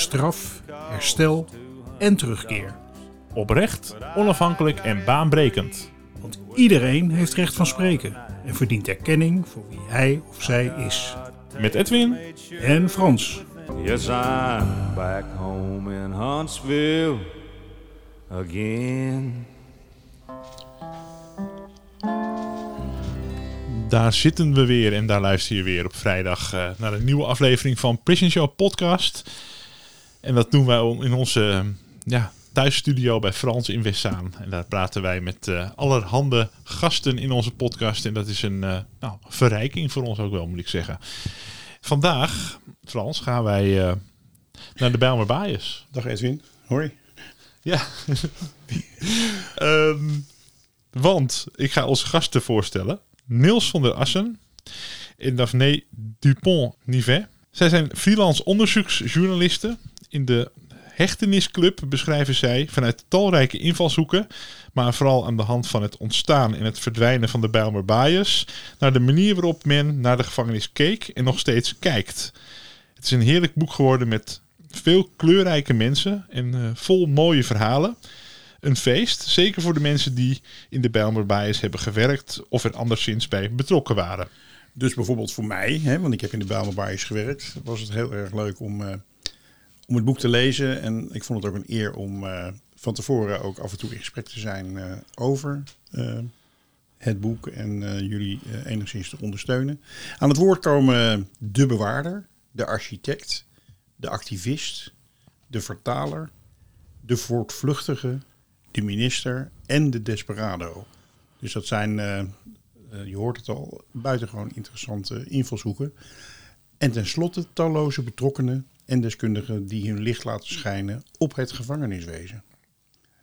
straf, herstel en terugkeer. Oprecht, onafhankelijk en baanbrekend. Want iedereen heeft recht van spreken en verdient erkenning voor wie hij of zij is. Met Edwin En Frans. Yes, I'm back home in Huntsville again. Daar zitten we weer en daar luister je weer op vrijdag eh, naar een nieuwe aflevering van Prison Show Podcast. En dat doen wij in onze eh, ja, thuisstudio bij Frans in Westzaan. En daar praten wij met eh, allerhande gasten in onze podcast. En dat is een eh, nou, verrijking voor ons ook wel, moet ik zeggen. Vandaag, Frans, gaan wij eh, naar de Bijlmer Baaiers. Dag Edwin, hoi. Ja. Ehm, want ik ga onze gasten voorstellen. Niels van der Assen en Daphne Dupont-Nivet. Zij zijn freelance onderzoeksjournalisten. In de Hechtenisclub beschrijven zij vanuit talrijke invalshoeken, maar vooral aan de hand van het ontstaan en het verdwijnen van de Bijlmer naar de manier waarop men naar de gevangenis keek en nog steeds kijkt. Het is een heerlijk boek geworden met veel kleurrijke mensen en eh, vol mooie verhalen. Een feest, zeker voor de mensen die in de Bijlmer hebben gewerkt of er anderszins bij betrokken waren. Dus bijvoorbeeld voor mij, hè, want ik heb in de Bijlmerbaaiers gewerkt, was het heel erg leuk om, eh, om het boek te lezen. En ik vond het ook een eer om eh, van tevoren ook af en toe in gesprek te zijn eh, over eh, het boek en jullie enigszins te ondersteunen. Aan het woord komen de bewaarder, de architect, de activist, de vertaler, de voortvluchtige, de minister en de desperado. Dus dat zijn, je hoort het al, buitengewoon interessante invalshoeken. En tenslotte talloze betrokkenen en deskundigen die hun licht laten schijnen op het gevangeniswezen.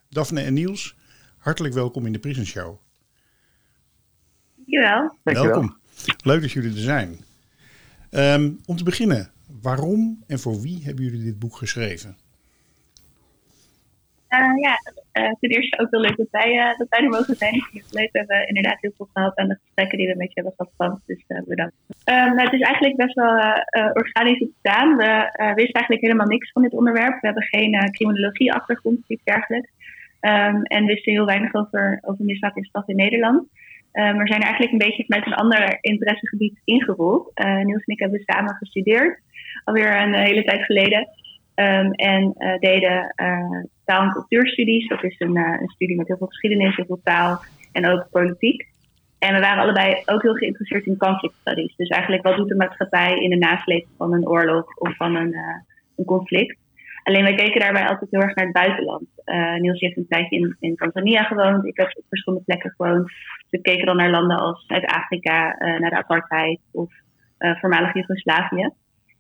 Daphne en Niels, hartelijk welkom in de Prison Show. Dankjewel. Welkom. Leuk dat jullie er zijn. Ehm, om te beginnen, waarom en voor wie hebben jullie dit boek geschreven? Eh, ja, eh, ten eerste ook heel leuk dat wij, eh, dat wij er mogen zijn. We hebben inderdaad heel veel gehad aan de gesprekken die we met je hebben gehad. Frans. Dus bedankt. Ehm, nou, het is eigenlijk best wel organisch ontstaan. We wisten eigenlijk helemaal niks van dit onderwerp. We hebben geen criminologie-achtergrond of iets dergelijks. Ehm, en wisten heel weinig over, over misdaad en straf in Nederland. Ehm, maar zijn eigenlijk een beetje vanuit een ander interessegebied ingerold. Niels en ik hebben samen gestudeerd, alweer een hele tijd geleden. Ehm, en eh, deden eh, taal- en cultuurstudies. Dat is een, eh, een studie met heel veel geschiedenis, heel veel taal en ook politiek. En we waren allebei ook heel geïnteresseerd in conflict studies. Dus eigenlijk wat doet de maatschappij in de nasleep van een oorlog of van een, een conflict. Alleen wij keken daarbij altijd heel erg naar het buitenland. Niels heeft een tijdje in, in Tanzania gewoond. Ik heb op verschillende plekken gewoond. Dus we keken dan naar landen als Zuid-Afrika, naar de apartheid of voormalig Joegoslavië.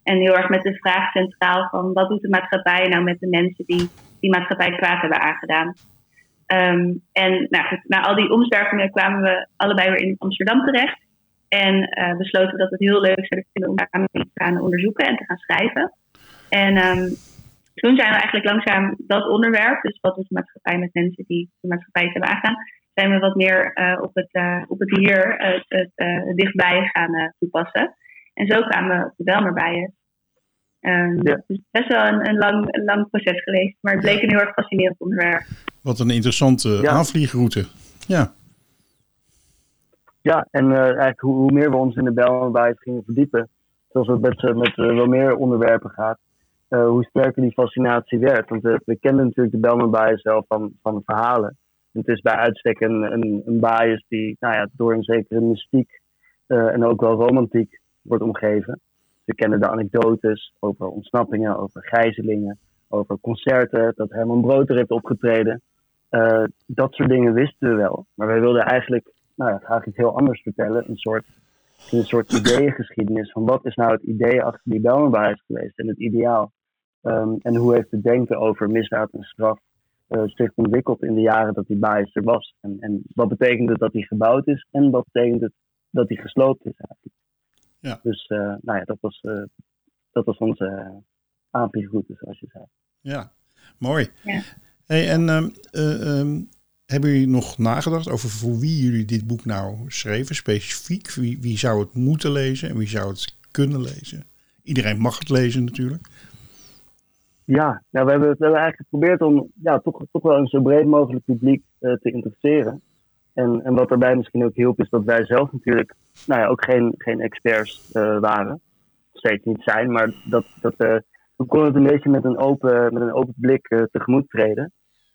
En heel erg met de vraag centraal van wat doet de maatschappij nou met de mensen die die maatschappij kwaad hebben aangedaan. Ehm, en nou na al die omzwervingen kwamen we allebei weer in Amsterdam terecht. En eh, besloten dat het heel leuk zouden vinden om daar te gaan onderzoeken en te gaan schrijven. En ehm, toen zijn we eigenlijk langzaam dat onderwerp, dus wat doet de maatschappij met mensen die de maatschappij hebben aangedaan, zijn we wat meer eh, op, het, eh, op het hier, het dichtbij gaan toepassen. En zo kwamen we op de Belmerbijen. Um, Ja. Dus het is best wel een, een, lang, een lang proces geweest, maar het bleek een heel erg fascinerend onderwerp. Wat een interessante Ja. aanvliegroute. Ja, Ja, en eh, eigenlijk hoe, hoe meer we ons in de Bijlmerbaaiers gingen verdiepen, zoals het met, eh, met eh, wel meer onderwerpen gaat, eh, hoe sterker die fascinatie werd. Want eh, we kennen natuurlijk de Bijlmerbaaiers wel van, van verhalen. En het is bij uitstek een, een, een bias die nou ja, door een zekere mystiek eh, en ook wel romantiek wordt omgeven. We kennen de anekdotes over ontsnappingen, over gijzelingen, over concerten, dat Herman Brood er heeft opgetreden. Eh, dat soort dingen wisten we wel. Maar wij wilden eigenlijk nou ja, graag iets heel anders vertellen. Een soort, een soort ideeëngeschiedenis van wat is nou het idee achter die Belmenbaas geweest en het ideaal. Ehm, en hoe heeft het denken over misdaad en straf uh, zich ontwikkeld in de jaren dat die bias er was? En, en wat betekent het dat die gebouwd is en wat betekent het dat die gesloopt is eigenlijk? Ja. Dus uh, nou ja, dat was, uh, dat was onze uh, aanvliegroute, zoals je zei. Ja, mooi. Ja. Hey, en um, um, hebben jullie nog nagedacht over voor wie jullie dit boek nou schreven, specifiek? Wie, wie zou het moeten lezen en wie zou het kunnen lezen? Iedereen mag het lezen natuurlijk. Ja, nou, we, hebben, we hebben eigenlijk geprobeerd om ja, toch, toch wel een zo breed mogelijk publiek uh, te interesseren. En, en wat daarbij misschien ook hielp, is dat wij zelf natuurlijk nou ja, ook geen, geen experts uh, waren. Steeds niet zijn, maar dat, dat, uh, we konden het een beetje met een open, met een open blik tegemoet treden.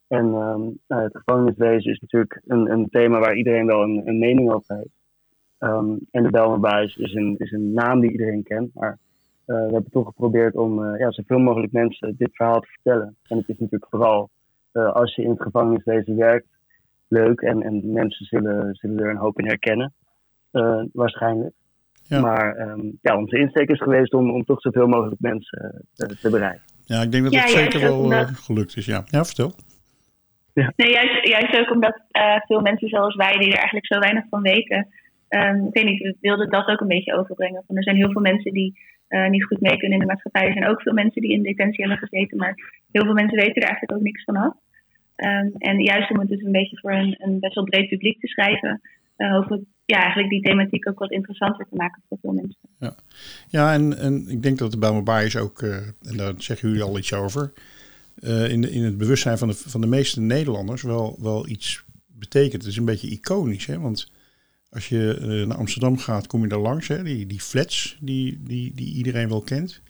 En um, nou, het gevangeniswezen is natuurlijk een, een thema waar iedereen wel een, een mening over heeft. Um, en de Belmerbuis is een, is een naam die iedereen kent, maar uh, we hebben toch geprobeerd om uh, ja, zoveel mogelijk mensen dit verhaal te vertellen. En het is natuurlijk vooral uh, als je in het gevangeniswezen werkt, leuk en, en mensen zullen, zullen er een hoop in herkennen, waarschijnlijk. Ja. Maar um, ja, onze insteek is geweest om, om toch zoveel mogelijk mensen te bereiken. Ja, ik denk dat het ja, zeker wel dat... gelukt is. Ja, ja vertel. Ja. Nee, juist, juist ook omdat uh, veel mensen zoals wij, die er eigenlijk zo weinig van weten, um, ik weet niet, we wilden dat ook een beetje overbrengen. Van, er zijn heel veel mensen die uh, niet goed mee kunnen in de maatschappij. Er zijn ook veel mensen die in detentie hebben gezeten, maar heel veel mensen weten er eigenlijk ook niks van af. Um, en juist om het dus een beetje voor een, een best wel breed publiek te schrijven, uh, hopelijk ja, eigenlijk die thematiek ook wat interessanter te maken voor veel mensen. Ja, ja en, en ik denk dat de Bijlmer is ook, uh, en daar zeggen jullie al iets over, uh, in, de, in het bewustzijn van de, van de meeste Nederlanders wel, wel iets betekent. Het is een beetje iconisch, hè? want als je naar Amsterdam gaat, kom je daar langs, hè? Die, die flats die, die, die iedereen wel kent.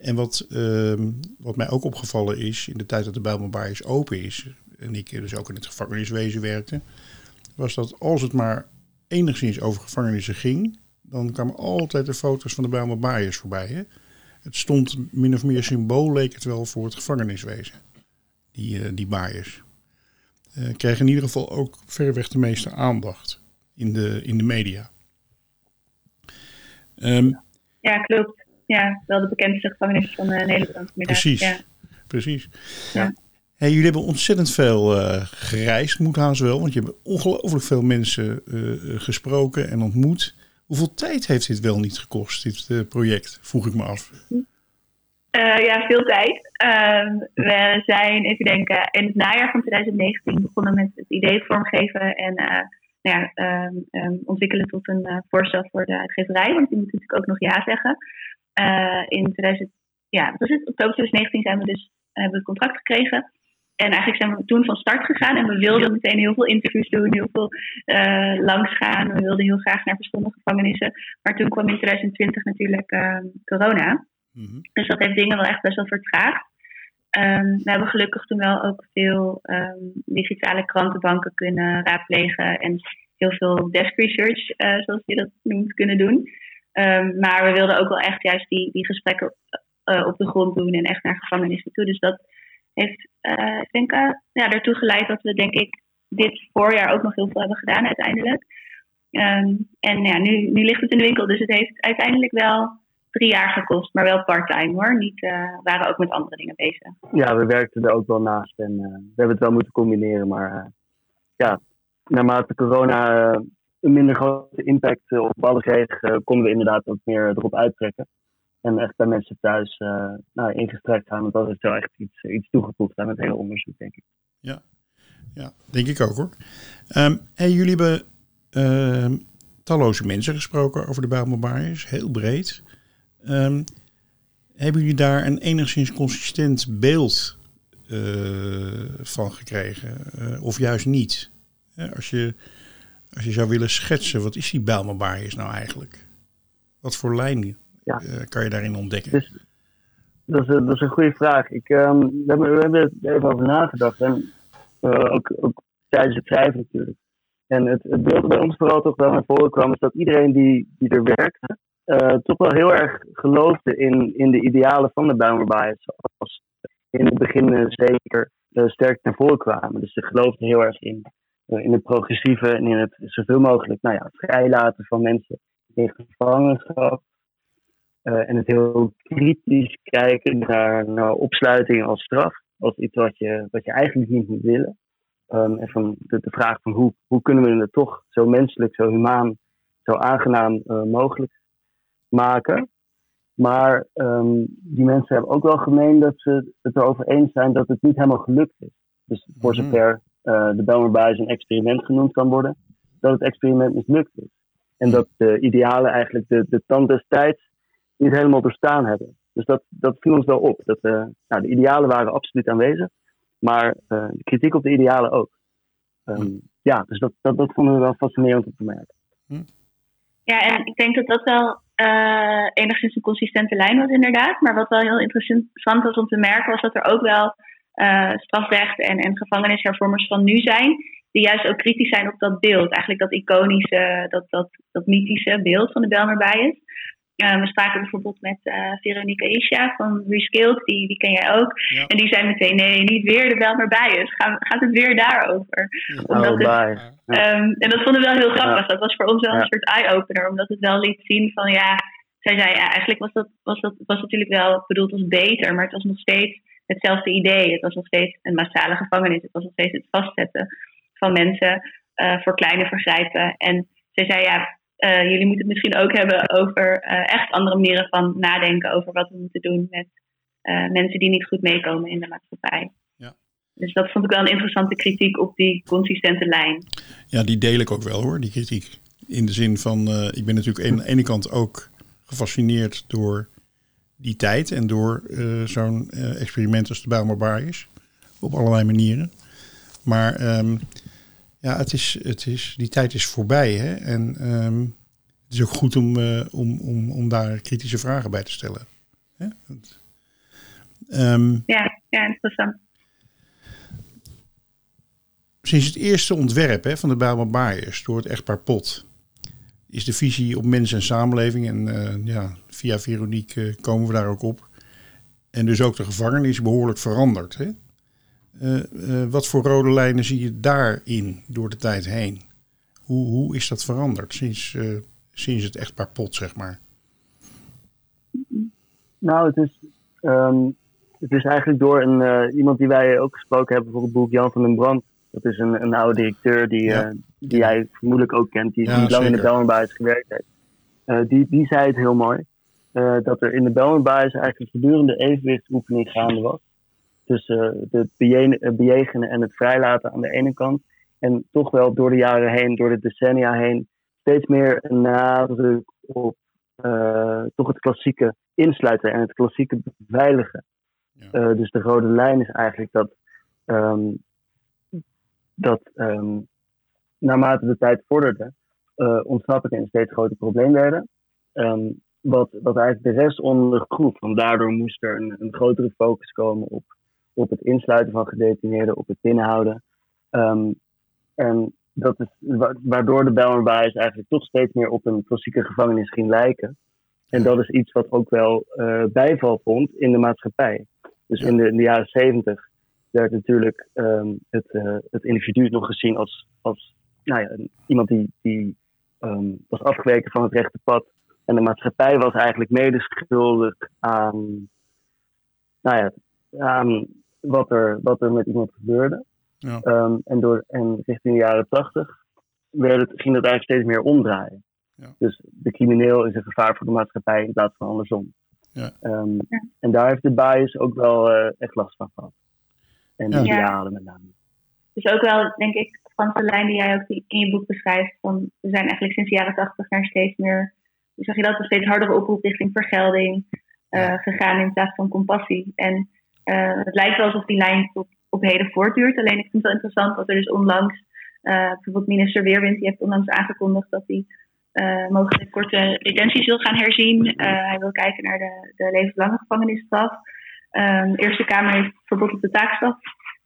En wat, uh, wat mij ook opgevallen is, in de tijd dat de Bijlmerbaaiers open is, en ik dus ook in het gevangeniswezen werkte, was dat als het maar enigszins over gevangenissen ging, dan kwamen altijd de foto's van de Bijlmerbaaiers voorbij. Hè? Het stond min of meer symbool, leek het wel, voor het gevangeniswezen. Die, uh, die baaiers. Uh, kregen in ieder geval ook verreweg de meeste aandacht in de, in de media. Um, ja, klopt. Ja, wel de bekendste gevangenis van uh, Nederland. Precies, ja. precies. Ja. Jullie hebben ontzettend veel uh, gereisd, moet haast wel. Want je hebt ongelooflijk veel mensen uh, gesproken en ontmoet. Hoeveel tijd heeft dit wel niet gekost, dit uh, project? Vroeg ik me af. Ja, veel tijd. Uh, we zijn, even denken, in het najaar van 2019 begonnen met het idee vormgeven en nou ja, um, ontwikkelen tot een voorstel voor de uitgeverij. Want die moet natuurlijk ook nog ja zeggen. in 2000, ja, was het? oktober 2019 zijn we dus, hebben we het contract gekregen. En eigenlijk zijn we toen van start gegaan en we wilden meteen heel veel interviews doen, heel veel uh, langs gaan. We wilden heel graag naar verschillende gevangenissen. Maar toen kwam in 2020 natuurlijk uh, corona. Mm-hmm. Dus dat heeft dingen wel echt best wel vertraagd. Um, we hebben gelukkig toen wel ook veel um, digitale krantenbanken kunnen raadplegen en heel veel desk research, uh, zoals je dat noemt, kunnen doen. Um, maar we wilden ook wel echt juist die, die gesprekken op de grond doen en echt naar gevangenissen toe. Dus dat heeft, uh, ik denk, uh, ja, ertoe geleid dat we, denk ik, dit voorjaar ook nog heel veel hebben gedaan uiteindelijk. Um, en ja, nu, nu ligt het in de winkel, dus het heeft uiteindelijk wel drie jaar gekost, maar wel part-time hoor. Niet, uh, waren ook met andere dingen bezig. Ja, we werkten er ook wel naast en we hebben het wel moeten combineren. Maar ja, naarmate corona een minder grote impact op alles kreeg, konden we inderdaad ook meer erop uittrekken. En echt bij mensen thuis uh, nou, ingestrekt gaan. Want dat is wel echt iets, iets toegevoegd aan het hele onderzoek, denk ik. Ja, ja denk ik ook hoor. Hey, jullie hebben uh, talloze mensen gesproken over de Bijbelbaaiers. Heel breed. Um, hebben jullie daar een enigszins consistent beeld uh, van gekregen? of juist niet? als, je, als je zou willen schetsen, wat is die Bijlmerbaaiers nou eigenlijk? Wat voor lijn ja. uh, kan je daarin ontdekken? Dus, dat, is, dat is een goede vraag. Ik, um, we, hebben, we hebben er even over nagedacht. En uh, ook, ook, tijdens het schrijven natuurlijk. En het, het beeld bij ons vooral toch wel naar voren kwam, is dat iedereen die, die er werkte, uh, toch wel heel erg geloofde in, in de idealen van de Bijlmer Zoals in het begin zeker sterk naar voren kwamen. Dus ze geloofden heel erg in, in het progressieve en in het zoveel mogelijk nou ja, vrijlaten van mensen in gevangenschap. En het heel kritisch kijken naar, naar opsluiting als straf. Als iets wat je, wat je eigenlijk niet moet willen. Ehm, en van de, de, vraag van hoe, hoe kunnen we het toch zo menselijk, zo humaan, zo aangenaam mogelijk maken. Maar ehm, die mensen hebben ook wel gemeen dat ze het erover eens zijn dat het niet helemaal gelukt is. Dus voor mhm. zover uh, de Bijlmerbuis een experiment genoemd kan worden, dat het experiment mislukt is. En mhm. dat de idealen eigenlijk de, de tand des tijds niet helemaal doorstaan hebben. Dus dat, dat viel ons wel op. Dat, uh, nou, de idealen waren absoluut aanwezig, maar uh, de kritiek op de idealen ook. Um, ja, dus dat, dat, dat vonden we wel fascinerend om te merken. Ja, en ik denk dat dat wel uh, enigszins een consistente lijn was, inderdaad. Maar wat wel heel interessant was om te merken, was dat er ook wel uh, strafrecht en, en gevangenishervormers van nu zijn, die juist ook kritisch zijn op dat beeld. Eigenlijk dat iconische, dat, dat, dat mythische beeld van de Belmer Bias. Uh, we spraken bijvoorbeeld met uh, Veronica Isha van Reskilled, die, die ken jij ook. En die zei meteen, nee, niet weer de Belmer Bias. Gaat, gaat het weer daarover? Omdat het, um, en dat vonden we wel heel grappig. Dat was voor ons wel een soort eye-opener, omdat het wel liet zien van, ja, zij zei, ja, eigenlijk was dat, was dat was natuurlijk wel bedoeld als beter, maar het was nog steeds hetzelfde idee. Het was nog steeds een massale gevangenis. Het was nog steeds het vastzetten van mensen uh, voor kleine vergrijpen. En zij zei, ja, uh, jullie moeten het misschien ook hebben over uh, echt andere manieren van nadenken over wat we moeten doen met mensen die niet goed meekomen in de maatschappij. Ja. Dus dat vond ik wel een interessante kritiek op die consistente lijn. Ja, die deel ik ook wel hoor, die kritiek. In de zin van, ik ben natuurlijk aan de ene kant ook gefascineerd door die tijd en door zo'n experiment als de Bijlmerbaar is. Op allerlei manieren. Maar um, ja, het is, het is, die tijd is voorbij. Hè? En um, het is ook goed om, uh, om, om, om daar kritische vragen bij te stellen. Hè? Um, ja, ja, interessant. Sinds het eerste ontwerp hè, van de Bijlmerbaaiers door het echtpaar Pot is de visie op mens en samenleving. En uh, ja, via Veronique uh, komen we daar ook op. En dus ook de gevangenis behoorlijk veranderd. Hè? Uh, wat voor rode lijnen zie je daarin door de tijd heen? Hoe, hoe is dat veranderd sinds, sinds het echtpaar pot, zeg maar? Nou, het is, um, het is eigenlijk door een, iemand die wij ook gesproken hebben voor het boek, Jan van den Brand. Dat is een, een oude directeur die, ja die jij vermoedelijk ook kent, die, die lang in de Belmenbaas gewerkt heeft. Die, die zei het heel mooi. Dat er in de Belmenbaas eigenlijk voortdurende evenwichtsoefening gaande was. Tussen het bejegenen en het vrijlaten aan de ene kant. En toch wel door de jaren heen, door de decennia heen, steeds meer een nadruk op toch het klassieke insluiten en het klassieke beveiligen. Ja. dus de rode lijn is eigenlijk dat, um, dat um, naarmate de tijd vorderde, uh, ontsnappingen een steeds groter probleem werden. Um, wat, wat eigenlijk de rest ondergroef. Want daardoor moest er een, een, grotere focus komen op, op het insluiten van gedetineerden, op het binnenhouden. Um, en dat is waardoor de Bijlmerbaai eigenlijk toch steeds meer op een klassieke gevangenis ging lijken. En dat is iets wat ook wel uh, bijval vond in de maatschappij. Dus in, de, in de jaren zeventig werd natuurlijk um, het, uh, het individu nog gezien als, als nou ja, iemand die, die um, was afgeweken van het rechte pad. En de maatschappij was eigenlijk medeschuldig aan, nou ja, aan wat, er, wat er met iemand gebeurde. Ja. Um, en, door, en richting de jaren tachtig ging dat eigenlijk steeds meer omdraaien. Ja. Dus de crimineel is een gevaar voor de maatschappij in plaats van andersom. Ja. Um, ja. En daar heeft de bias ook wel uh, echt last van gehad. En de idealen met name. Dus ook wel, denk ik, de lijn die jij ook in je boek beschrijft. Van, we zijn eigenlijk sinds de jaren tachtig naar steeds meer, hoe zeg je dat, een steeds hardere oproep richting vergelding uh, gegaan in plaats van compassie. En uh, het lijkt wel alsof die lijn op, op heden voortduurt. Alleen ik vind het wel interessant dat er dus onlangs, uh, bijvoorbeeld minister Weerwind, die heeft onlangs aangekondigd dat hij mogelijk korte detenties wil gaan herzien. hij wil kijken naar de, de levenslange gevangenisstraf. Um, de Eerste Kamer heeft verbod op de taakstraf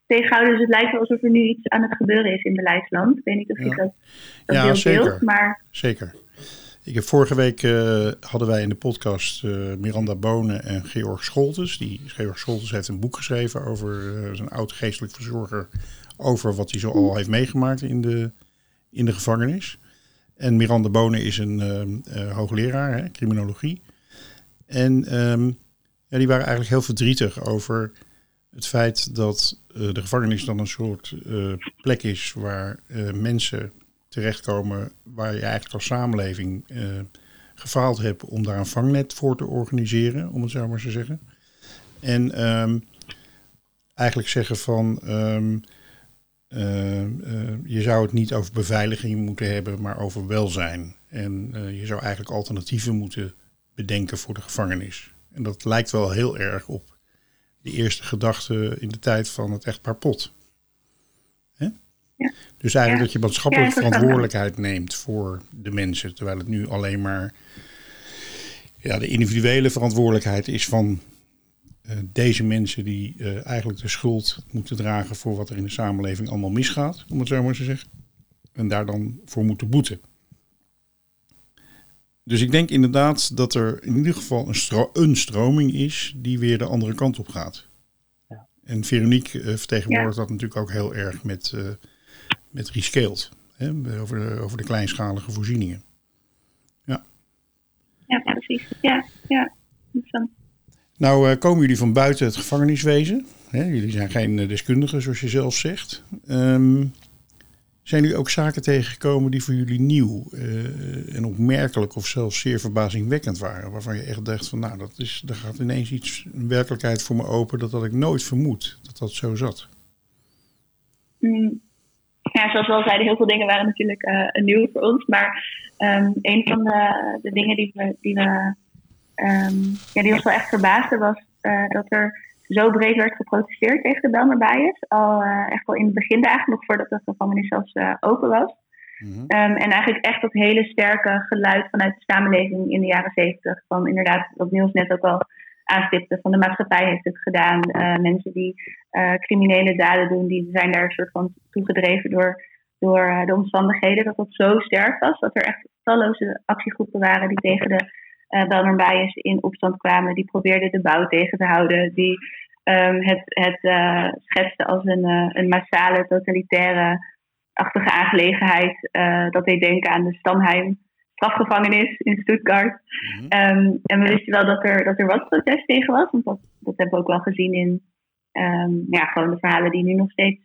tegenhouden. Dus het lijkt wel alsof er nu iets aan het gebeuren is in beleidsland. Ik weet niet of je dat, dat ja, zeker. maar... Zeker. Ik vorige week uh, hadden wij in de podcast uh, Miranda Bonen en Georg Scholtes. Die, Georg Scholtes heeft een boek geschreven over uh, zijn oud geestelijk verzorger. Over wat hij zo al heeft meegemaakt in de, in de gevangenis. En Miranda Bonen is een hoogleraar, hè, criminologie. En ehm, ja, die waren eigenlijk heel verdrietig over het feit dat de gevangenis dan een soort plek is waar mensen terechtkomen waar je eigenlijk als samenleving gefaald hebt om daar een vangnet voor te organiseren, om het zo maar te zeggen. En um, eigenlijk zeggen van um, je zou het niet over beveiliging moeten hebben, maar over welzijn. En je zou eigenlijk alternatieven moeten bedenken voor de gevangenis. En dat lijkt wel heel erg op de eerste gedachte in de tijd van het echtpaar Pot. Ja. Dus eigenlijk dat je maatschappelijke ja, verantwoordelijkheid neemt voor de mensen, terwijl het nu alleen maar ja, de individuele verantwoordelijkheid is van uh, deze mensen die uh, eigenlijk de schuld moeten dragen voor wat er in de samenleving allemaal misgaat, om het zo maar te zeggen. En daar dan voor moeten boeten. Dus ik denk inderdaad dat er in ieder geval een, stro een stroming is die weer de andere kant op gaat. Ja. En Veronique uh, vertegenwoordigt ja. dat natuurlijk ook heel erg met, uh, met rescaled. Hè, over, de, over de kleinschalige voorzieningen. Ja, ja precies. Ja, ja. Nou uh, komen jullie van buiten het gevangeniswezen. Hè? Jullie zijn geen deskundigen, zoals je zelf zegt. Um, zijn jullie ook zaken tegengekomen die voor jullie nieuw uh, en opmerkelijk of zelfs zeer verbazingwekkend waren? Waarvan je echt dacht van nou, dat is, daar gaat ineens iets, een werkelijkheid voor me open, dat had ik nooit vermoed dat dat zo zat. Mm. Ja, zoals we al zeiden, heel veel dingen waren natuurlijk uh, nieuw voor ons. Maar um, een van de, de, dingen die, we, die, we, um, ja, die ons wel echt verbaasde was uh, dat er zo breed werd geprotesteerd tegen de Belmer bias. Al uh, echt al in het begin eigenlijk, nog voordat de gevangenis zelfs open was. Mm -hmm. um, en eigenlijk echt dat hele sterke geluid vanuit de samenleving in de jaren zeventig. Van inderdaad, wat Niels net ook al aanstipte, van de maatschappij heeft het gedaan. Mensen die criminele daden doen, die zijn daar een soort van toegedreven door, door de omstandigheden. Dat dat zo sterk was, dat er echt talloze actiegroepen waren die tegen de uh, in opstand kwamen. Die probeerden de bouw tegen te houden. Die um, het, het uh, schetste als een, een massale, totalitaire achtige aangelegenheid. dat deed denken aan de Stamheim strafgevangenis in Stuttgart. Mm -hmm. um, en we wisten wel dat er, dat er wat protest tegen was. Want dat, dat hebben we ook wel gezien in um, ja, gewoon de verhalen die nu nog steeds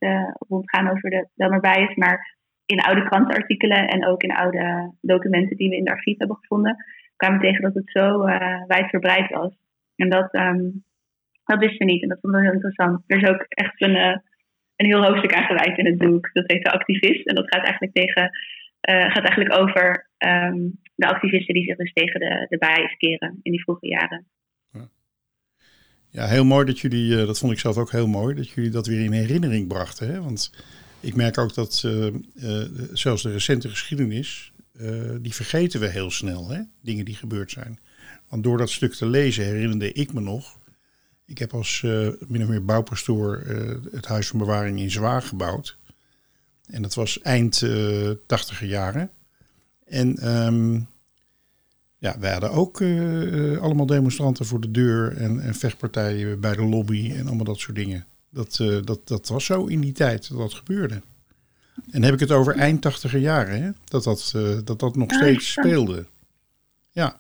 rondgaan over de Belmer Bias. Maar in oude krantenartikelen en ook in oude documenten die we in de archief hebben gevonden kwamen tegen dat het zo uh, wijdverbreid was. En dat, um, dat wisten we niet. En dat vond ik heel interessant. Er is ook echt een, uh, een heel hoofdstuk aan gewijd in het boek. Dat heet de activist. En dat gaat eigenlijk, tegen, uh, gaat eigenlijk over um, de activisten die zich dus tegen de, de keren in die vroege jaren. Ja, heel mooi dat jullie, dat vond ik zelf ook heel mooi, dat jullie dat weer in herinnering brachten. Hè? Want ik merk ook dat zelfs de recente geschiedenis die vergeten we heel snel, hè? dingen die gebeurd zijn. Want door dat stuk te lezen herinnerde ik me nog. Ik heb als min of meer bouwpastoor het Huis van Bewaring in Zwaar gebouwd. En dat was eind tachtiger jaren. En um, ja, wij hadden ook allemaal demonstranten voor de deur en, en, vechtpartijen bij de lobby en allemaal dat soort dingen. Dat, dat, dat was zo in die tijd dat dat gebeurde. En heb ik het over eind tachtiger jaren, hè? Dat, dat, uh, dat dat nog steeds speelde. Ja.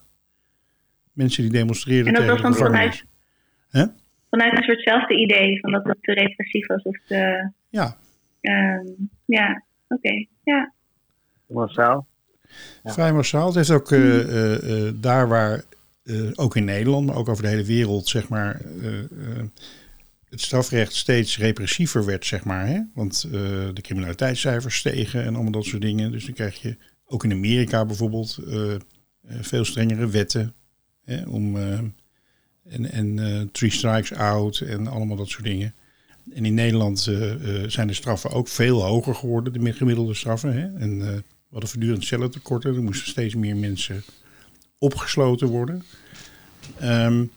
Mensen die demonstreerden en dat tegen was dan vanuit, vanuit een soortzelfde idee, van dat het te repressief was of te... Ja. Um, ja, oké, okay. ja. Massaal. Ja. Vrij massaal. Het heeft ook uh, uh, uh, daar waar, ook in Nederland, maar ook over de hele wereld, zeg maar het strafrecht steeds repressiever werd, zeg maar. Hè? Want de criminaliteitscijfers stegen en allemaal dat soort dingen. Dus dan krijg je ook in Amerika bijvoorbeeld veel strengere wetten. Hè? Om, en en three strikes out en allemaal dat soort dingen. En in Nederland zijn de straffen ook veel hoger geworden, de gemiddelde straffen. Hè? En we hadden voortdurend cellentekorten. Er moesten steeds meer mensen opgesloten worden. Um,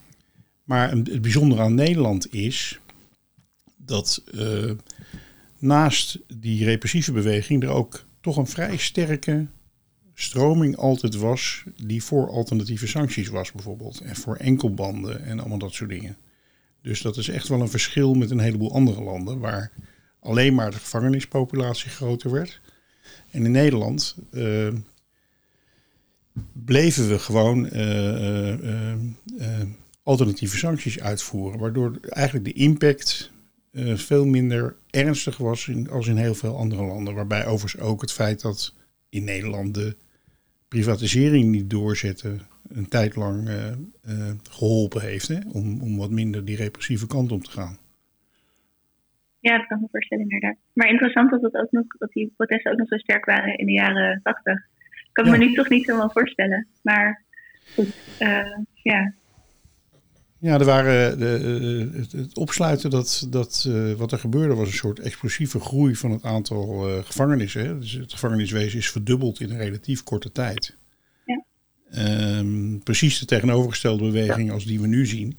maar het bijzondere aan Nederland is dat uh, naast die repressieve beweging er ook toch een vrij sterke stroming altijd was die voor alternatieve sancties was bijvoorbeeld. En voor enkelbanden en allemaal dat soort dingen. Dus dat is echt wel een verschil met een heleboel andere landen waar alleen maar de gevangenispopulatie groter werd. En in Nederland uh, bleven we gewoon eh, eh, eh, alternatieve sancties uitvoeren. Waardoor eigenlijk de impact eh, veel minder ernstig was in, als in heel veel andere landen. Waarbij overigens ook het feit dat in Nederland de privatisering niet doorzetten een tijd lang eh, eh, geholpen heeft. Hè? Om, om wat minder die repressieve kant op te gaan. Ja, dat kan ik me voorstellen inderdaad. Maar interessant dat, het ook nog, dat die protesten ook nog zo sterk waren in de jaren tachtig. Kan ik Ja. me nu toch niet helemaal voorstellen. Maar goed, eh, ja. Ja, er waren de, eh, het, het opsluiten dat, dat eh, wat er gebeurde was een soort explosieve groei van het aantal gevangenissen. Hè. Dus het gevangeniswezen is verdubbeld in een relatief korte tijd. Ja. Ehm, precies de tegenovergestelde beweging als die we nu zien.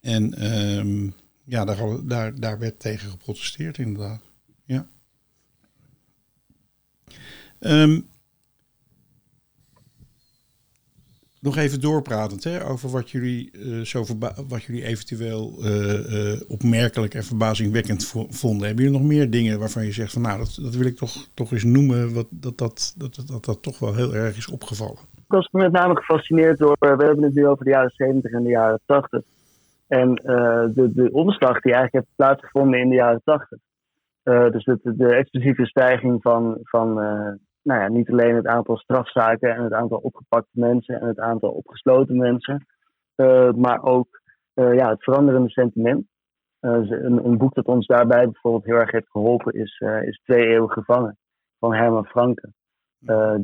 En ehm, ja, daar, daar, daar werd tegen geprotesteerd inderdaad. Ja. Ehm, nog even doorpratend hè, over wat jullie, eh, zo wat jullie eventueel eh, eh, opmerkelijk en verbazingwekkend vo- vonden. Hebben jullie nog meer dingen waarvan je zegt van nou, dat, dat wil ik toch, toch eens noemen, wat, dat, dat, dat, dat, dat, dat toch wel heel erg is opgevallen? Ik was met name gefascineerd door, we hebben het nu over de jaren 70 en de jaren 80. En eh, de, de omslag die eigenlijk heeft plaatsgevonden in de jaren 80. Eh, dus de, de explosieve stijging van, van eh, nou ja, niet alleen het aantal strafzaken en het aantal opgepakte mensen en het aantal opgesloten mensen, maar ook ja, het veranderende sentiment. Een, een boek dat ons daarbij bijvoorbeeld heel erg heeft geholpen is, is Twee Eeuwen Gevangen van Herman Franke.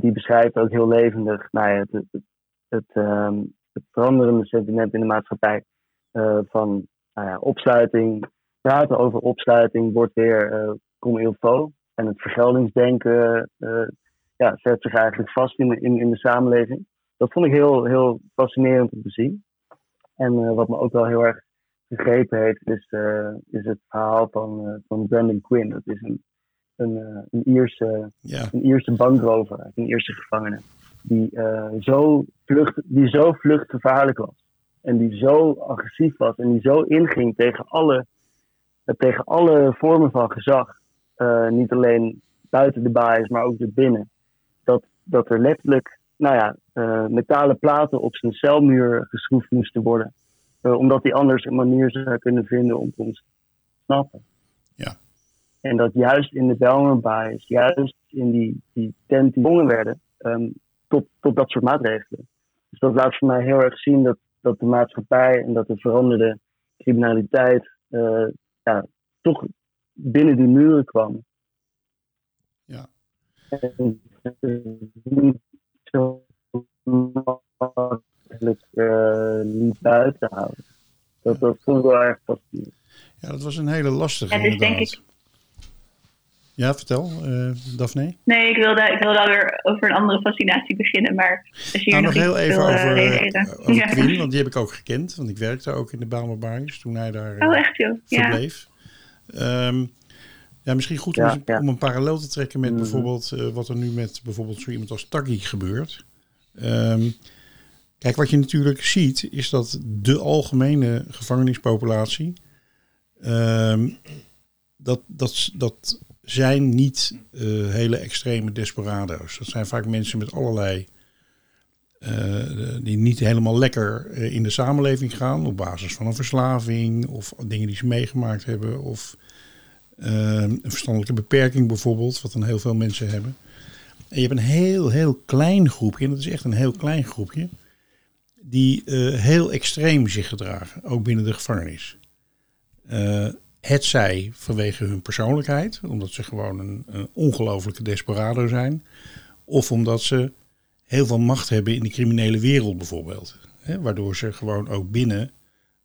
Die beschrijft ook heel levendig nou ja, het, het, het, ehm, het veranderende sentiment in de maatschappij. Eh, van nou ja, opsluiting, praten over opsluiting wordt weer eh comme il faut. En het vergeldingsdenken eh, ja, zet zich eigenlijk vast in, de- in, in de samenleving. Dat vond ik heel, heel fascinerend om te zien. En wat me ook wel heel erg gegrepen heeft, is, is het verhaal van, eh, van Brandon Quinn. Dat is een, een, eh, een Ierse Ja, een Ierse bankrover, een Ierse gevangene, die, zo vlucht, die zo vluchtgevaarlijk was. En die zo agressief was en die zo inging tegen alle, eh, tegen alle vormen van gezag. Eh, niet alleen buiten de baas, maar ook erbinnen. Dat, dat er letterlijk nou ja, eh, metalen platen op zijn celmuur geschroefd moesten worden. Omdat hij anders een manier zou kunnen vinden om te ontsnappen. Ja. En dat juist in de Belmerbaai, juist in die, die tent die gedwongen werden ehm, tot, tot dat soort maatregelen. Dus dat laat voor mij heel erg zien dat, dat de maatschappij en dat de veranderde criminaliteit eh, ja, toch binnen die muren kwam. Ja. En eh, niet zo makkelijk eh, niet buiten houden. Dat, dat vond ik wel erg fascinerend. ja, dat was een hele lastige Ja, dus denk inderdaad. Ja, vertel, eh Daphne. Nee, ik wilde, ik wilde alweer over een andere fascinatie beginnen. Maar als je hier Nou, nog nog heel even wil eh, over, eh, over Ja. Quinn, want die heb ik ook gekend. Want ik werkte ook in de Bijlmerbaaiers toen hij daar eh, Oh, echt joh? Ja. Ehm, ja, misschien goed Ja, om, ja. om een parallel te trekken met Mhm. bijvoorbeeld eh, wat er nu met bijvoorbeeld zo iemand als Taggi gebeurt. Ehm, kijk, wat je natuurlijk ziet is dat de algemene gevangenispopulatie ehm, dat, dat, dat zijn niet eh, hele extreme desperado's. Dat zijn vaak mensen met allerlei eh, die niet helemaal lekker eh, in de samenleving gaan op basis van een verslaving of dingen die ze meegemaakt hebben of een verstandelijke beperking bijvoorbeeld, wat dan heel veel mensen hebben. En je hebt een heel, heel klein groepje, en dat is echt een heel klein groepje, die heel extreem zich gedragen, ook binnen de gevangenis. Het zij vanwege hun persoonlijkheid, omdat ze gewoon een, een ongelofelijke desperado zijn, of omdat ze heel veel macht hebben in de criminele wereld bijvoorbeeld. Hè, waardoor ze gewoon ook binnen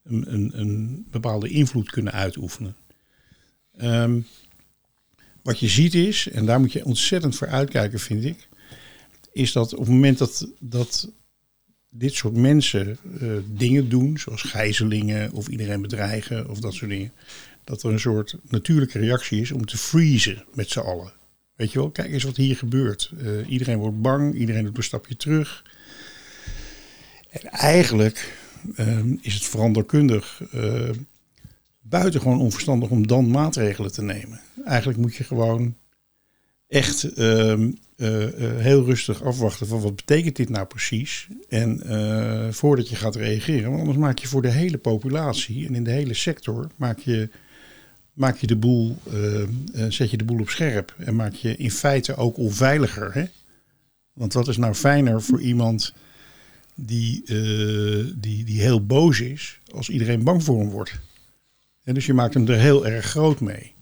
een, een, een bepaalde invloed kunnen uitoefenen. Ehm, wat je ziet is, en daar moet je ontzettend voor uitkijken vind ik, is dat op het moment dat, dat dit soort mensen eh, dingen doen, zoals gijzelingen of iedereen bedreigen of dat soort dingen, dat er een soort natuurlijke reactie is om te freezen met z'n allen. Weet je wel, kijk eens wat hier gebeurt. Eh, iedereen wordt bang, iedereen doet een stapje terug. En eigenlijk ehm, is het veranderkundig uh, buitengewoon onverstandig om dan maatregelen te nemen. Eigenlijk moet je gewoon echt ehm, eh, eh, heel rustig afwachten van wat betekent dit nou precies. En eh, voordat je gaat reageren, want anders maak je voor de hele populatie en in de hele sector maak je, maak je de boel, eh, eh, zet je de boel op scherp. En maak je in feite ook onveiliger. Hè? Want wat is nou fijner voor iemand die, eh, die, die heel boos is, als iedereen bang voor hem wordt. En dus je maakt hem er heel erg groot mee.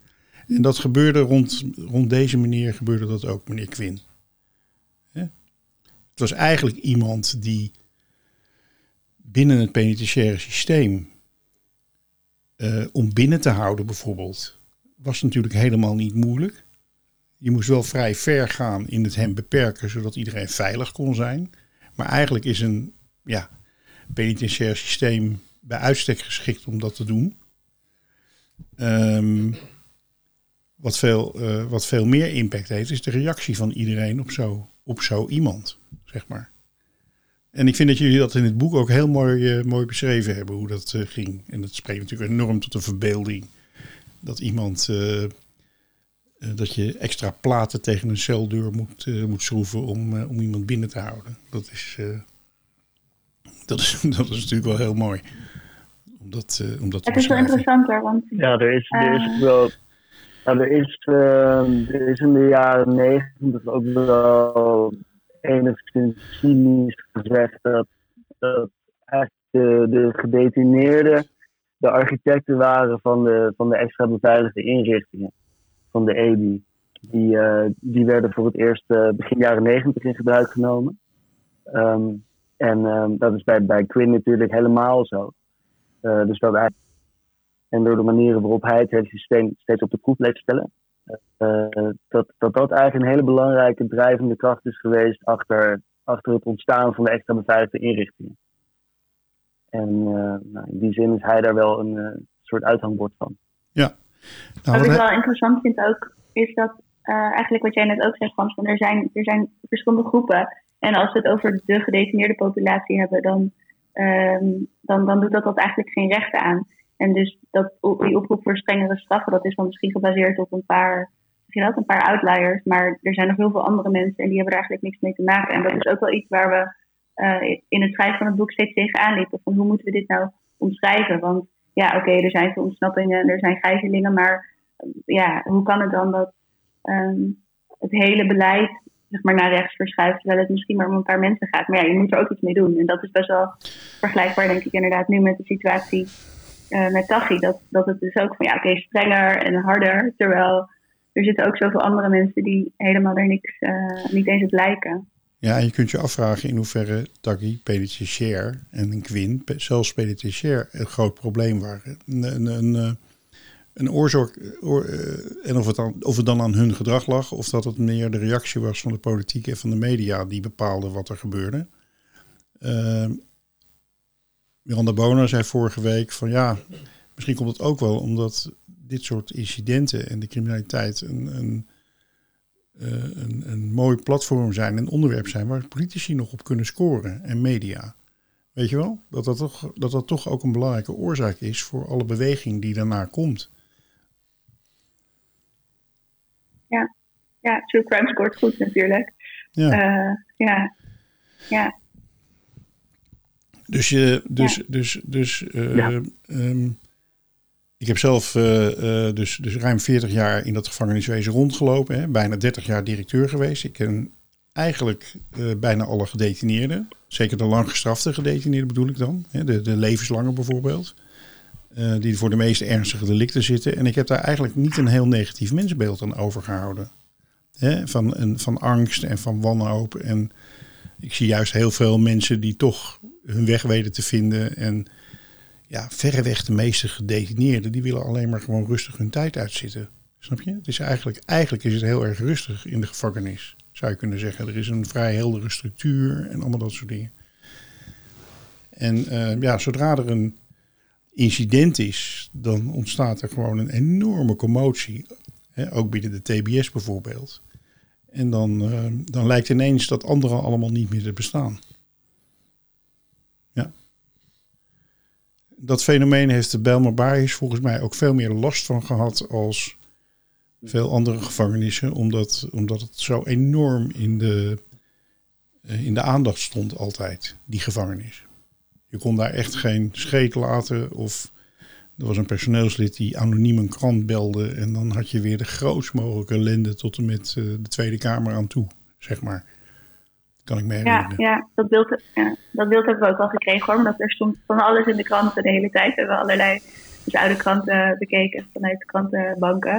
En dat gebeurde rond, rond deze meneer, gebeurde dat ook, meneer Quinn. Hè? Het was eigenlijk iemand die binnen het penitentiaire systeem, eh, om binnen te houden bijvoorbeeld, was natuurlijk helemaal niet moeilijk. Je moest wel vrij ver gaan in het hem beperken, zodat iedereen veilig kon zijn. Maar eigenlijk is een ja, penitentiair systeem bij uitstek geschikt om dat te doen. Ehm, wat, veel, eh, wat veel meer impact heeft, is de reactie van iedereen op zo, op zo iemand, zeg maar. En ik vind dat jullie dat in het boek ook heel mooi, eh, mooi beschreven hebben, hoe dat eh, ging. En dat spreekt natuurlijk enorm tot de verbeelding. Dat iemand, eh, dat je extra platen tegen een celdeur moet, moet schroeven om, om iemand binnen te houden. Dat is, eh, dat, is, dat is natuurlijk wel heel mooi. Om dat, eh, om dat te Het is wel beschrijven. interessanter, want Ja, er is, er is wel. Nou, er, is, er is in de jaren negentig ook wel enigszins cynisch gezegd dat, dat eigenlijk de, de gedetineerden de architecten waren van de, van de extra beveiligde inrichtingen van de EBI. Die, eh, die werden voor het eerst eh, begin jaren negentig in gebruik genomen. Ehm, en ehm, dat is bij, bij Quinn natuurlijk helemaal zo. Eh, dus dat en door de manieren waarop hij het hele systeem steeds op de proef bleef stellen. Eh, dat, dat dat eigenlijk een hele belangrijke drijvende kracht is geweest achter, achter het ontstaan van de extra beveiligde inrichtingen. En eh, nou, in die zin is hij daar wel een eh, soort uithangbord van. Nou, Wat ik wel interessant vind ook, is dat eh, eigenlijk wat jij net ook zegt, Frans, van er zijn, er zijn verschillende groepen. En als we het over de gedetineerde populatie hebben, dan, ehm, dan, dan doet dat, dat eigenlijk geen rechten aan. En dus dat, die oproep voor strengere straffen, dat is dan misschien gebaseerd op een paar, misschien ook een paar outliers. Maar er zijn nog heel veel andere mensen en die hebben er eigenlijk niks mee te maken. En dat is ook wel iets waar we eh, in het schrijven van het boek steeds tegenaan liepen. Van hoe moeten we dit nou omschrijven? Want ja, oké, er zijn veel ontsnappingen en er zijn gijzelingen, maar eh, ja, hoe kan het dan dat ehm, het hele beleid zeg maar, naar rechts verschuift, terwijl het misschien maar om een paar mensen gaat? Maar ja, je moet er ook iets mee doen. En dat is best wel vergelijkbaar, denk ik, inderdaad, nu met de situatie eh, met Tachi. Dat, dat het dus ook van, ja, oké, strenger en harder, terwijl er zitten ook zoveel andere mensen die helemaal er niks, eh, niet eens op lijken. Ja, en je kunt je afvragen in hoeverre Taki, penitentiair en Quinn, zelfs penitentiair, een groot probleem waren. Een, een, een, eh, oorzaak, oor- en of het, dan, of het dan aan hun gedrag lag, of dat het meer de reactie was van de politiek en van de media die bepaalde wat er gebeurde. Uh, Miranda Boner zei vorige week van ja, misschien komt het ook wel omdat dit soort incidenten en de criminaliteit een, een uh, een, een mooi platform zijn, een onderwerp zijn waar politici nog op kunnen scoren en media. Weet je wel? Dat dat toch, dat dat toch ook een belangrijke oorzaak is voor alle beweging die daarna komt. Ja, ja true crime scoort goed natuurlijk. Ja. Uh, ja. ja. Dus je, dus, ja. dus, dus, uh, ja. um, ik heb zelf uh, uh, dus, dus ruim 40 jaar in dat gevangeniswezen rondgelopen. Hè, bijna 30 jaar directeur geweest. Ik ken eigenlijk uh, bijna alle gedetineerden. Zeker de lang gestrafte gedetineerden bedoel ik dan. Hè, de, de levenslange bijvoorbeeld. Uh, die voor de meest ernstige delicten zitten. En ik heb daar eigenlijk niet een heel negatief mensbeeld aan overgehouden. Hè, van, een, van angst en van wanhoop. En ik zie juist heel veel mensen die toch hun weg weten te vinden. En ja, verreweg de meeste gedetineerden, die willen alleen maar gewoon rustig hun tijd uitzitten. Snap je? Het is eigenlijk, eigenlijk is het heel erg rustig in de gevangenis, zou je kunnen zeggen. Er is een vrij heldere structuur en allemaal dat soort dingen. En uh, ja, zodra er een incident is, dan ontstaat er gewoon een enorme commotie. Ook binnen de TBS bijvoorbeeld. En dan, uh, dan lijkt ineens dat anderen allemaal niet meer te bestaan. Dat fenomeen heeft de Belmer Baris volgens mij ook veel meer last van gehad als veel andere gevangenissen, omdat, omdat het zo enorm in de, eh, in de aandacht stond altijd, die gevangenis. Je kon daar echt geen scheet laten of er was een personeelslid die anoniem een krant belde en dan had je weer de grootst mogelijke ellende tot en met eh, de Tweede Kamer aan toe, zeg maar. Kan ik me Ja, herinneren. ja, dat beeld, ja, dat beeld hebben we ook al gekregen hoor. Omdat er stond van alles in de kranten de hele tijd. We hebben allerlei dus oude kranten bekeken vanuit krantenbanken.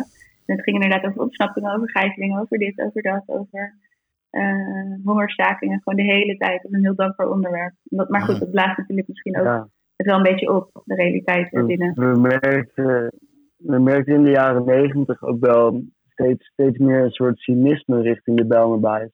En het ging inderdaad over ontsnappingen, over gijzelingen, over dit, over dat, over eh, hongerstakingen. Gewoon de hele tijd. Dat is een heel dankbaar onderwerp. Dat, maar goed, dat blaast natuurlijk misschien ook Ja. het wel een beetje op, de realiteit We, binnen. we, merkten, we merkten in de jaren negentig ook wel steeds, steeds meer een soort cynisme richting de Bijlmerbaais.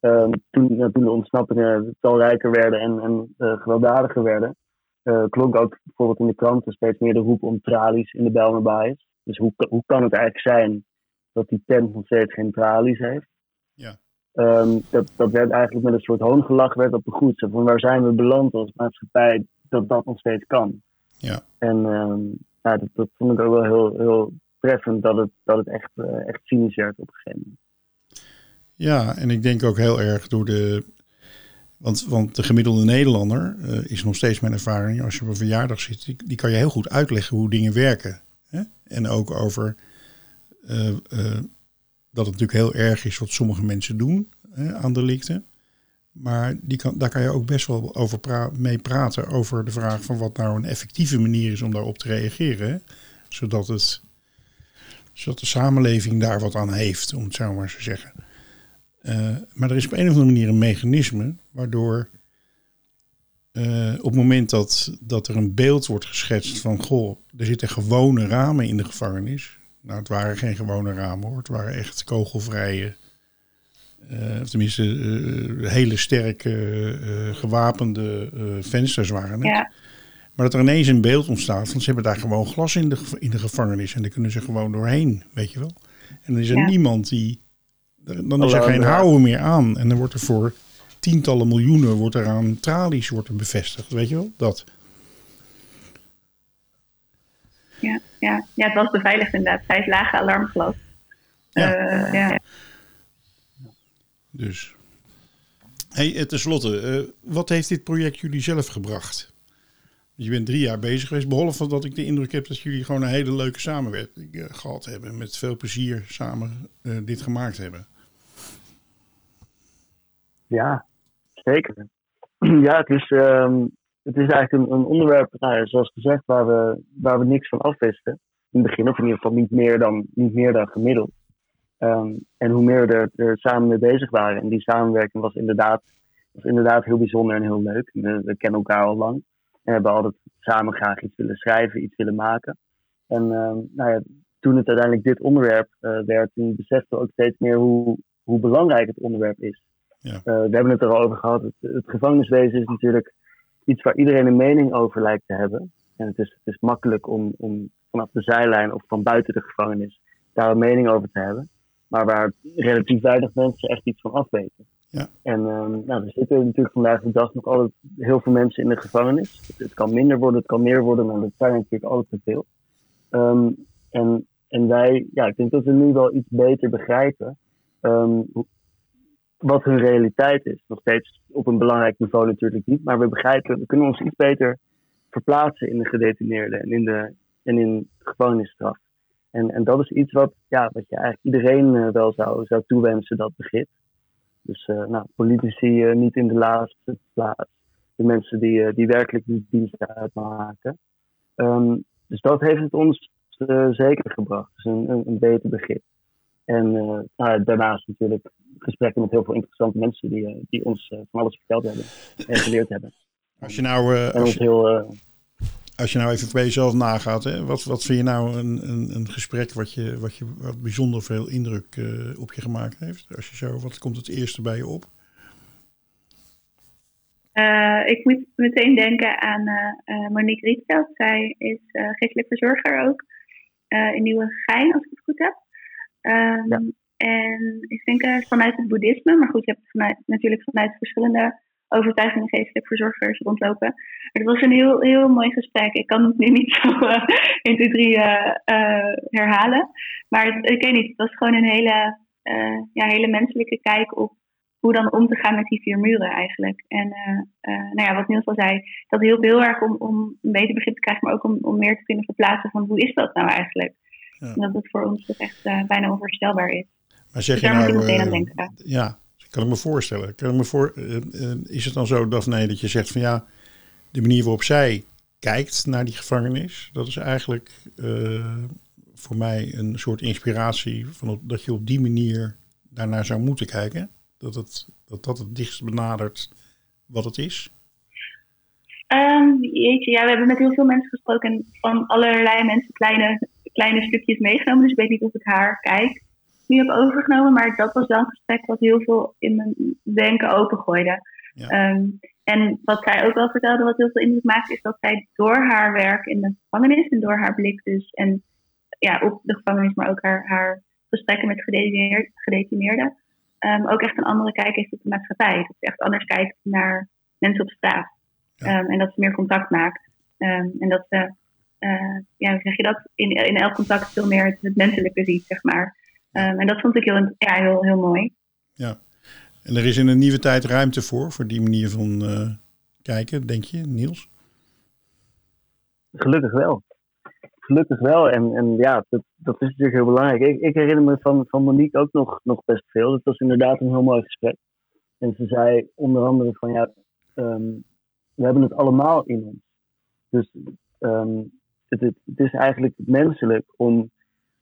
Ehm toen, toen de ontsnappingen talrijker werden en, en eh, gewelddadiger werden, eh, klonk ook bijvoorbeeld in de kranten steeds meer de roep om tralies in de Bijlmerbaais. Dus hoe, hoe kan het eigenlijk zijn dat die tent nog steeds geen tralies heeft? Ja. Ehm, dat, dat werd eigenlijk met een soort hoongelach werd op de goed. Van waar zijn we beland als maatschappij dat dat nog steeds kan? Ja. En ehm, ja, dat, dat vond ik ook wel heel, heel treffend dat het, dat het echt, eh, echt cynisch werd op een gegeven moment. Ja, en ik denk ook heel erg door de. Want, want de gemiddelde Nederlander eh, is nog steeds mijn ervaring. Als je op een verjaardag zit, die, kan je heel goed uitleggen hoe dingen werken. Hè? En ook over eh, eh, dat het natuurlijk heel erg is wat sommige mensen doen hè, aan delicten. Maar die kan, daar kan je ook best wel over pra mee praten. Over de vraag van wat nou een effectieve manier is om daarop te reageren. Zodat, het, zodat de samenleving daar wat aan heeft, om het zo maar te zeggen. Eh, maar er is op een of andere manier een mechanisme waardoor eh, op het moment dat, dat er een beeld wordt geschetst van goh, er zitten gewone ramen in de gevangenis. Nou, het waren geen gewone ramen hoor, het waren echt kogelvrije, eh, of tenminste hele sterke gewapende vensters waren het. Ja, Maar dat er ineens een beeld ontstaat van ze hebben daar gewoon glas in de, in de gevangenis en daar kunnen ze gewoon doorheen, weet je wel. En dan is er Ja. niemand die, dan is er geen ja. houden meer aan en dan wordt er voor tientallen miljoenen wordt er aan tralies wordt er bevestigd, weet je wel, dat. ja, ja. ja, het was beveiligd inderdaad. Vijf lage alarmglas. Ja. Eh, ja. Dus. Hey, eh, tenslotte, eh, wat heeft dit project jullie zelf gebracht? Je bent drie jaar bezig geweest, behalve dat ik de indruk heb dat jullie gewoon een hele leuke samenwerking eh, gehad hebben. Met veel plezier samen eh, dit gemaakt hebben. Ja, zeker. Ja, het is, ehm, het is eigenlijk een, een onderwerp, nou zoals gezegd, waar we, waar we niks van afwisten. In het begin, of in ieder geval niet meer dan, niet meer dan gemiddeld. Ehm, en hoe meer we er, samen mee bezig waren. En die samenwerking was inderdaad, was inderdaad heel bijzonder en heel leuk. We, we kennen elkaar al lang. En hebben altijd samen graag iets willen schrijven, iets willen maken. En ehm, nou ja, toen het uiteindelijk dit onderwerp eh, werd, toen beseften we ook steeds meer hoe, hoe belangrijk het onderwerp is. Ja. Eh, we hebben het er al over gehad. Het, het gevangeniswezen is natuurlijk iets waar iedereen een mening over lijkt te hebben. En het is, het is makkelijk om, om vanaf de zijlijn of van buiten de gevangenis daar een mening over te hebben. Maar waar relatief weinig mensen echt iets van afweten. Ja. En ehm, nou, er zitten natuurlijk vandaag de dag nog altijd heel veel mensen in de gevangenis. Het, het kan minder worden, het kan meer worden, maar dat zijn natuurlijk altijd te veel. Ehm, en, en wij, ja, ik denk dat we nu wel iets beter begrijpen ehm, wat hun realiteit is. Nog steeds op een belangrijk niveau natuurlijk niet, maar we begrijpen, we kunnen ons iets beter verplaatsen in de gedetineerden en in de, en in gevangenisstraf. En, en dat is iets wat, ja, wat je eigenlijk iedereen eh, wel zou, zou toewensen, dat begrip. Dus eh, nou, politici eh, niet in de laatste plaats. De mensen die, die werkelijk die diensten uitmaken. Ehm, dus dat heeft het ons zeker gebracht. Dus een, een beter begrip. En eh, nou, ja, daarnaast natuurlijk gesprekken met heel veel interessante mensen die, eh, die ons eh, van alles verteld hebben en geleerd hebben. Als je nou, eh, En als je, heel, als je nou even bij jezelf nagaat, hè, wat, wat vind je nou een, een, een gesprek wat, je, wat, je, wat bijzonder veel indruk eh, op je gemaakt heeft? Als je zo, wat komt het eerste bij je op? Eh, ik moet meteen denken aan eh, eh, Monique Rietveld. Zij is eh geestelijk verzorger ook eh, in Nieuwegein, als ik het goed heb. Ehm, Ja. En ik denk eh, vanuit het boeddhisme, maar goed, je hebt vanuit, natuurlijk vanuit verschillende overtuigende geestelijk verzorgers rondlopen. Het was een heel, heel mooi gesprek. Ik kan het nu niet zo uh, 1, 2, 3 uh, herhalen. Maar ik weet niet, het was gewoon een hele, uh, ja, hele menselijke kijk op hoe dan om te gaan met die vier muren eigenlijk. En uh, nou ja, wat Niels al zei, dat hielp heel erg om, om een beter begrip te krijgen, maar ook om, om meer te kunnen verplaatsen van hoe is dat nou eigenlijk? Ja. En dat het voor ons toch echt bijna onvoorstelbaar is. Maar zeg dus je nou, moet ik meteen aan denken. Ja, kan ik me voorstellen. Kan ik me voor, is het dan zo, Daphne, dat je zegt van ja, de manier waarop zij kijkt naar die gevangenis, dat is eigenlijk voor mij een soort inspiratie van dat je op die manier daarnaar zou moeten kijken. Dat het, dat, dat het dichtst benadert wat het is. Um, jeetje, ja, we hebben met heel veel mensen gesproken en van allerlei mensen kleine, kleine stukjes meegenomen. Dus ik weet niet of ik haar kijk nu heb overgenomen. Maar dat was wel een gesprek wat heel veel in mijn denken opengooide. Ja. Um, en wat zij ook al vertelde, wat heel veel indruk maakt, is dat zij door haar werk in de gevangenis en door haar blik dus, en ja, op de gevangenis, maar ook haar, haar gesprekken met gedetineerden, um, ook echt een andere kijk heeft op de maatschappij. Dat ze echt anders kijkt naar mensen op straat. Ja. Um, en dat ze meer contact maakt. En dat ze, uh, ja, hoe zeg je dat, in, in elk contact veel meer het, het menselijke ziet, zeg maar. en dat vond ik heel, ja, heel, heel mooi. Ja. En er is in een nieuwe tijd ruimte voor, voor die manier van uh, kijken, denk je, Niels? Gelukkig wel. Gelukkig wel. En, en ja, dat, dat is natuurlijk heel belangrijk. Ik, ik herinner me van, van Monique ook nog, nog best veel. Het was inderdaad een heel mooi gesprek. En ze zei onder andere van ja, um, we hebben het allemaal in ons. Dus um, het, het, het, is eigenlijk menselijk om,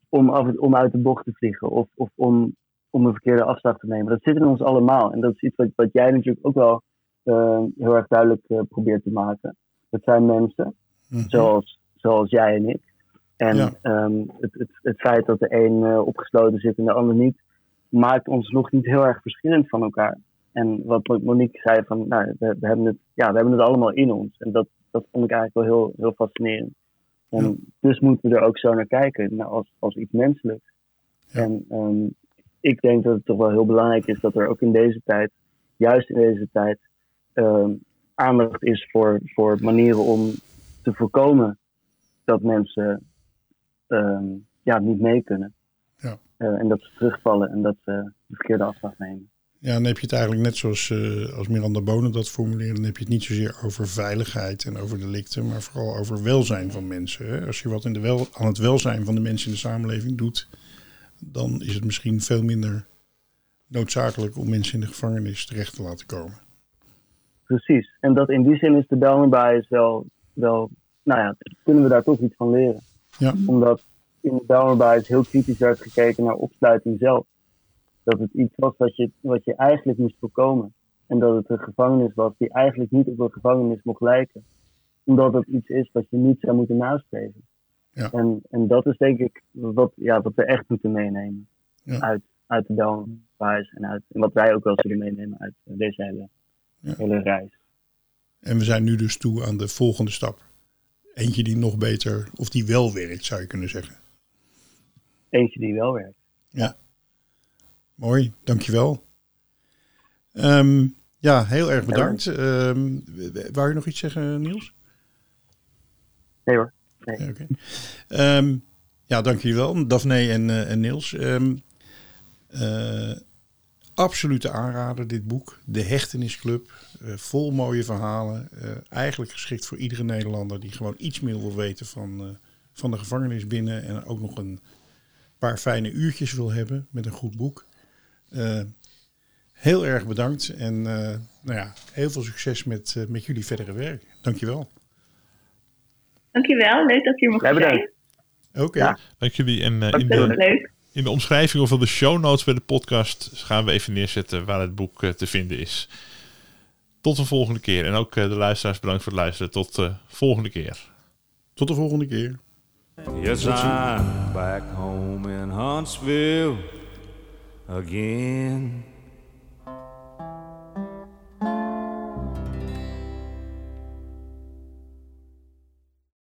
om, af, om uit de bocht te vliegen of, of om, om een verkeerde afslag te nemen. Dat zit in ons allemaal. En dat is iets wat, wat jij natuurlijk ook wel uh, heel erg duidelijk uh, probeert te maken. Dat zijn mensen, mm-hmm. zoals, zoals jij en ik. En ja. um, het, het, het, feit dat de een uh, opgesloten zit en de ander niet, maakt ons nog niet heel erg verschillend van elkaar. En wat Monique zei van, nou, we, we, hebben, het, ja, we hebben het allemaal in ons. En dat, dat vond ik eigenlijk wel heel, heel fascinerend. En ja. dus moeten we er ook zo naar kijken, nou, als, als iets menselijks. Ja. En um, ik denk dat het toch wel heel belangrijk is dat er ook in deze tijd, juist in deze tijd, um, aandacht is voor, voor manieren om te voorkomen dat mensen um, ja, niet mee kunnen. Ja. Uh, en dat ze terugvallen en dat ze de verkeerde afslag nemen. Ja, dan heb je het eigenlijk net zoals uh, als Miranda Bonen dat formuleert. Dan heb je het niet zozeer over veiligheid en over delicten, maar vooral over welzijn van mensen. Hè? Als je wat in de wel, aan het welzijn van de mensen in de samenleving doet, dan is het misschien veel minder noodzakelijk om mensen in de gevangenis terecht te laten komen. Precies. En dat in die zin is de Belmer wel, wel, nou ja, kunnen we daar toch iets van leren. Ja. Omdat in de Belmer heel kritisch werd gekeken naar opsluiting zelf. Dat het iets was wat je, wat je eigenlijk moest voorkomen. En dat het een gevangenis was die eigenlijk niet op een gevangenis mocht lijken. Omdat het iets is wat je niet zou moeten nastreven. Ja. En, en dat is denk ik wat, ja, wat we echt moeten meenemen ja. uit, uit de Bellenwijs en, uit, en wat wij ook wel zullen meenemen uit deze hele, Ja. hele reis. En we zijn nu dus toe aan de volgende stap. Eentje die nog beter, of die wel werkt, zou je kunnen zeggen. Eentje die wel werkt. Ja. Mooi, dankjewel. Um, ja, heel erg bedankt. Um, wou je nog iets zeggen, Niels? Nee hoor. Nee. Ja, okay. um, ja, dank jullie wel, Daphne en, uh, en Niels. Uh, absolute aanrader, dit boek. De Hechtenisclub. Uh, vol mooie verhalen. Eigenlijk geschikt voor iedere Nederlander die gewoon iets meer wil weten van, van de gevangenis binnen. En ook nog een paar fijne uurtjes wil hebben met een goed boek. Uh, heel erg bedankt en uh, nou ja, heel veel succes met, uh, met jullie verdere werk. Dankjewel. Dankjewel, leuk dat je hier mocht zijn. Oké. Okay. Ja. Dank jullie. En uh, in, de, leuk. in de omschrijving of de show notes bij de podcast gaan we even neerzetten waar het boek uh, te vinden is. Tot de volgende keer. En ook uh, de luisteraars bedankt voor het luisteren. Tot de volgende keer. Tot de volgende keer. Yes, I'm back home in Huntsville again.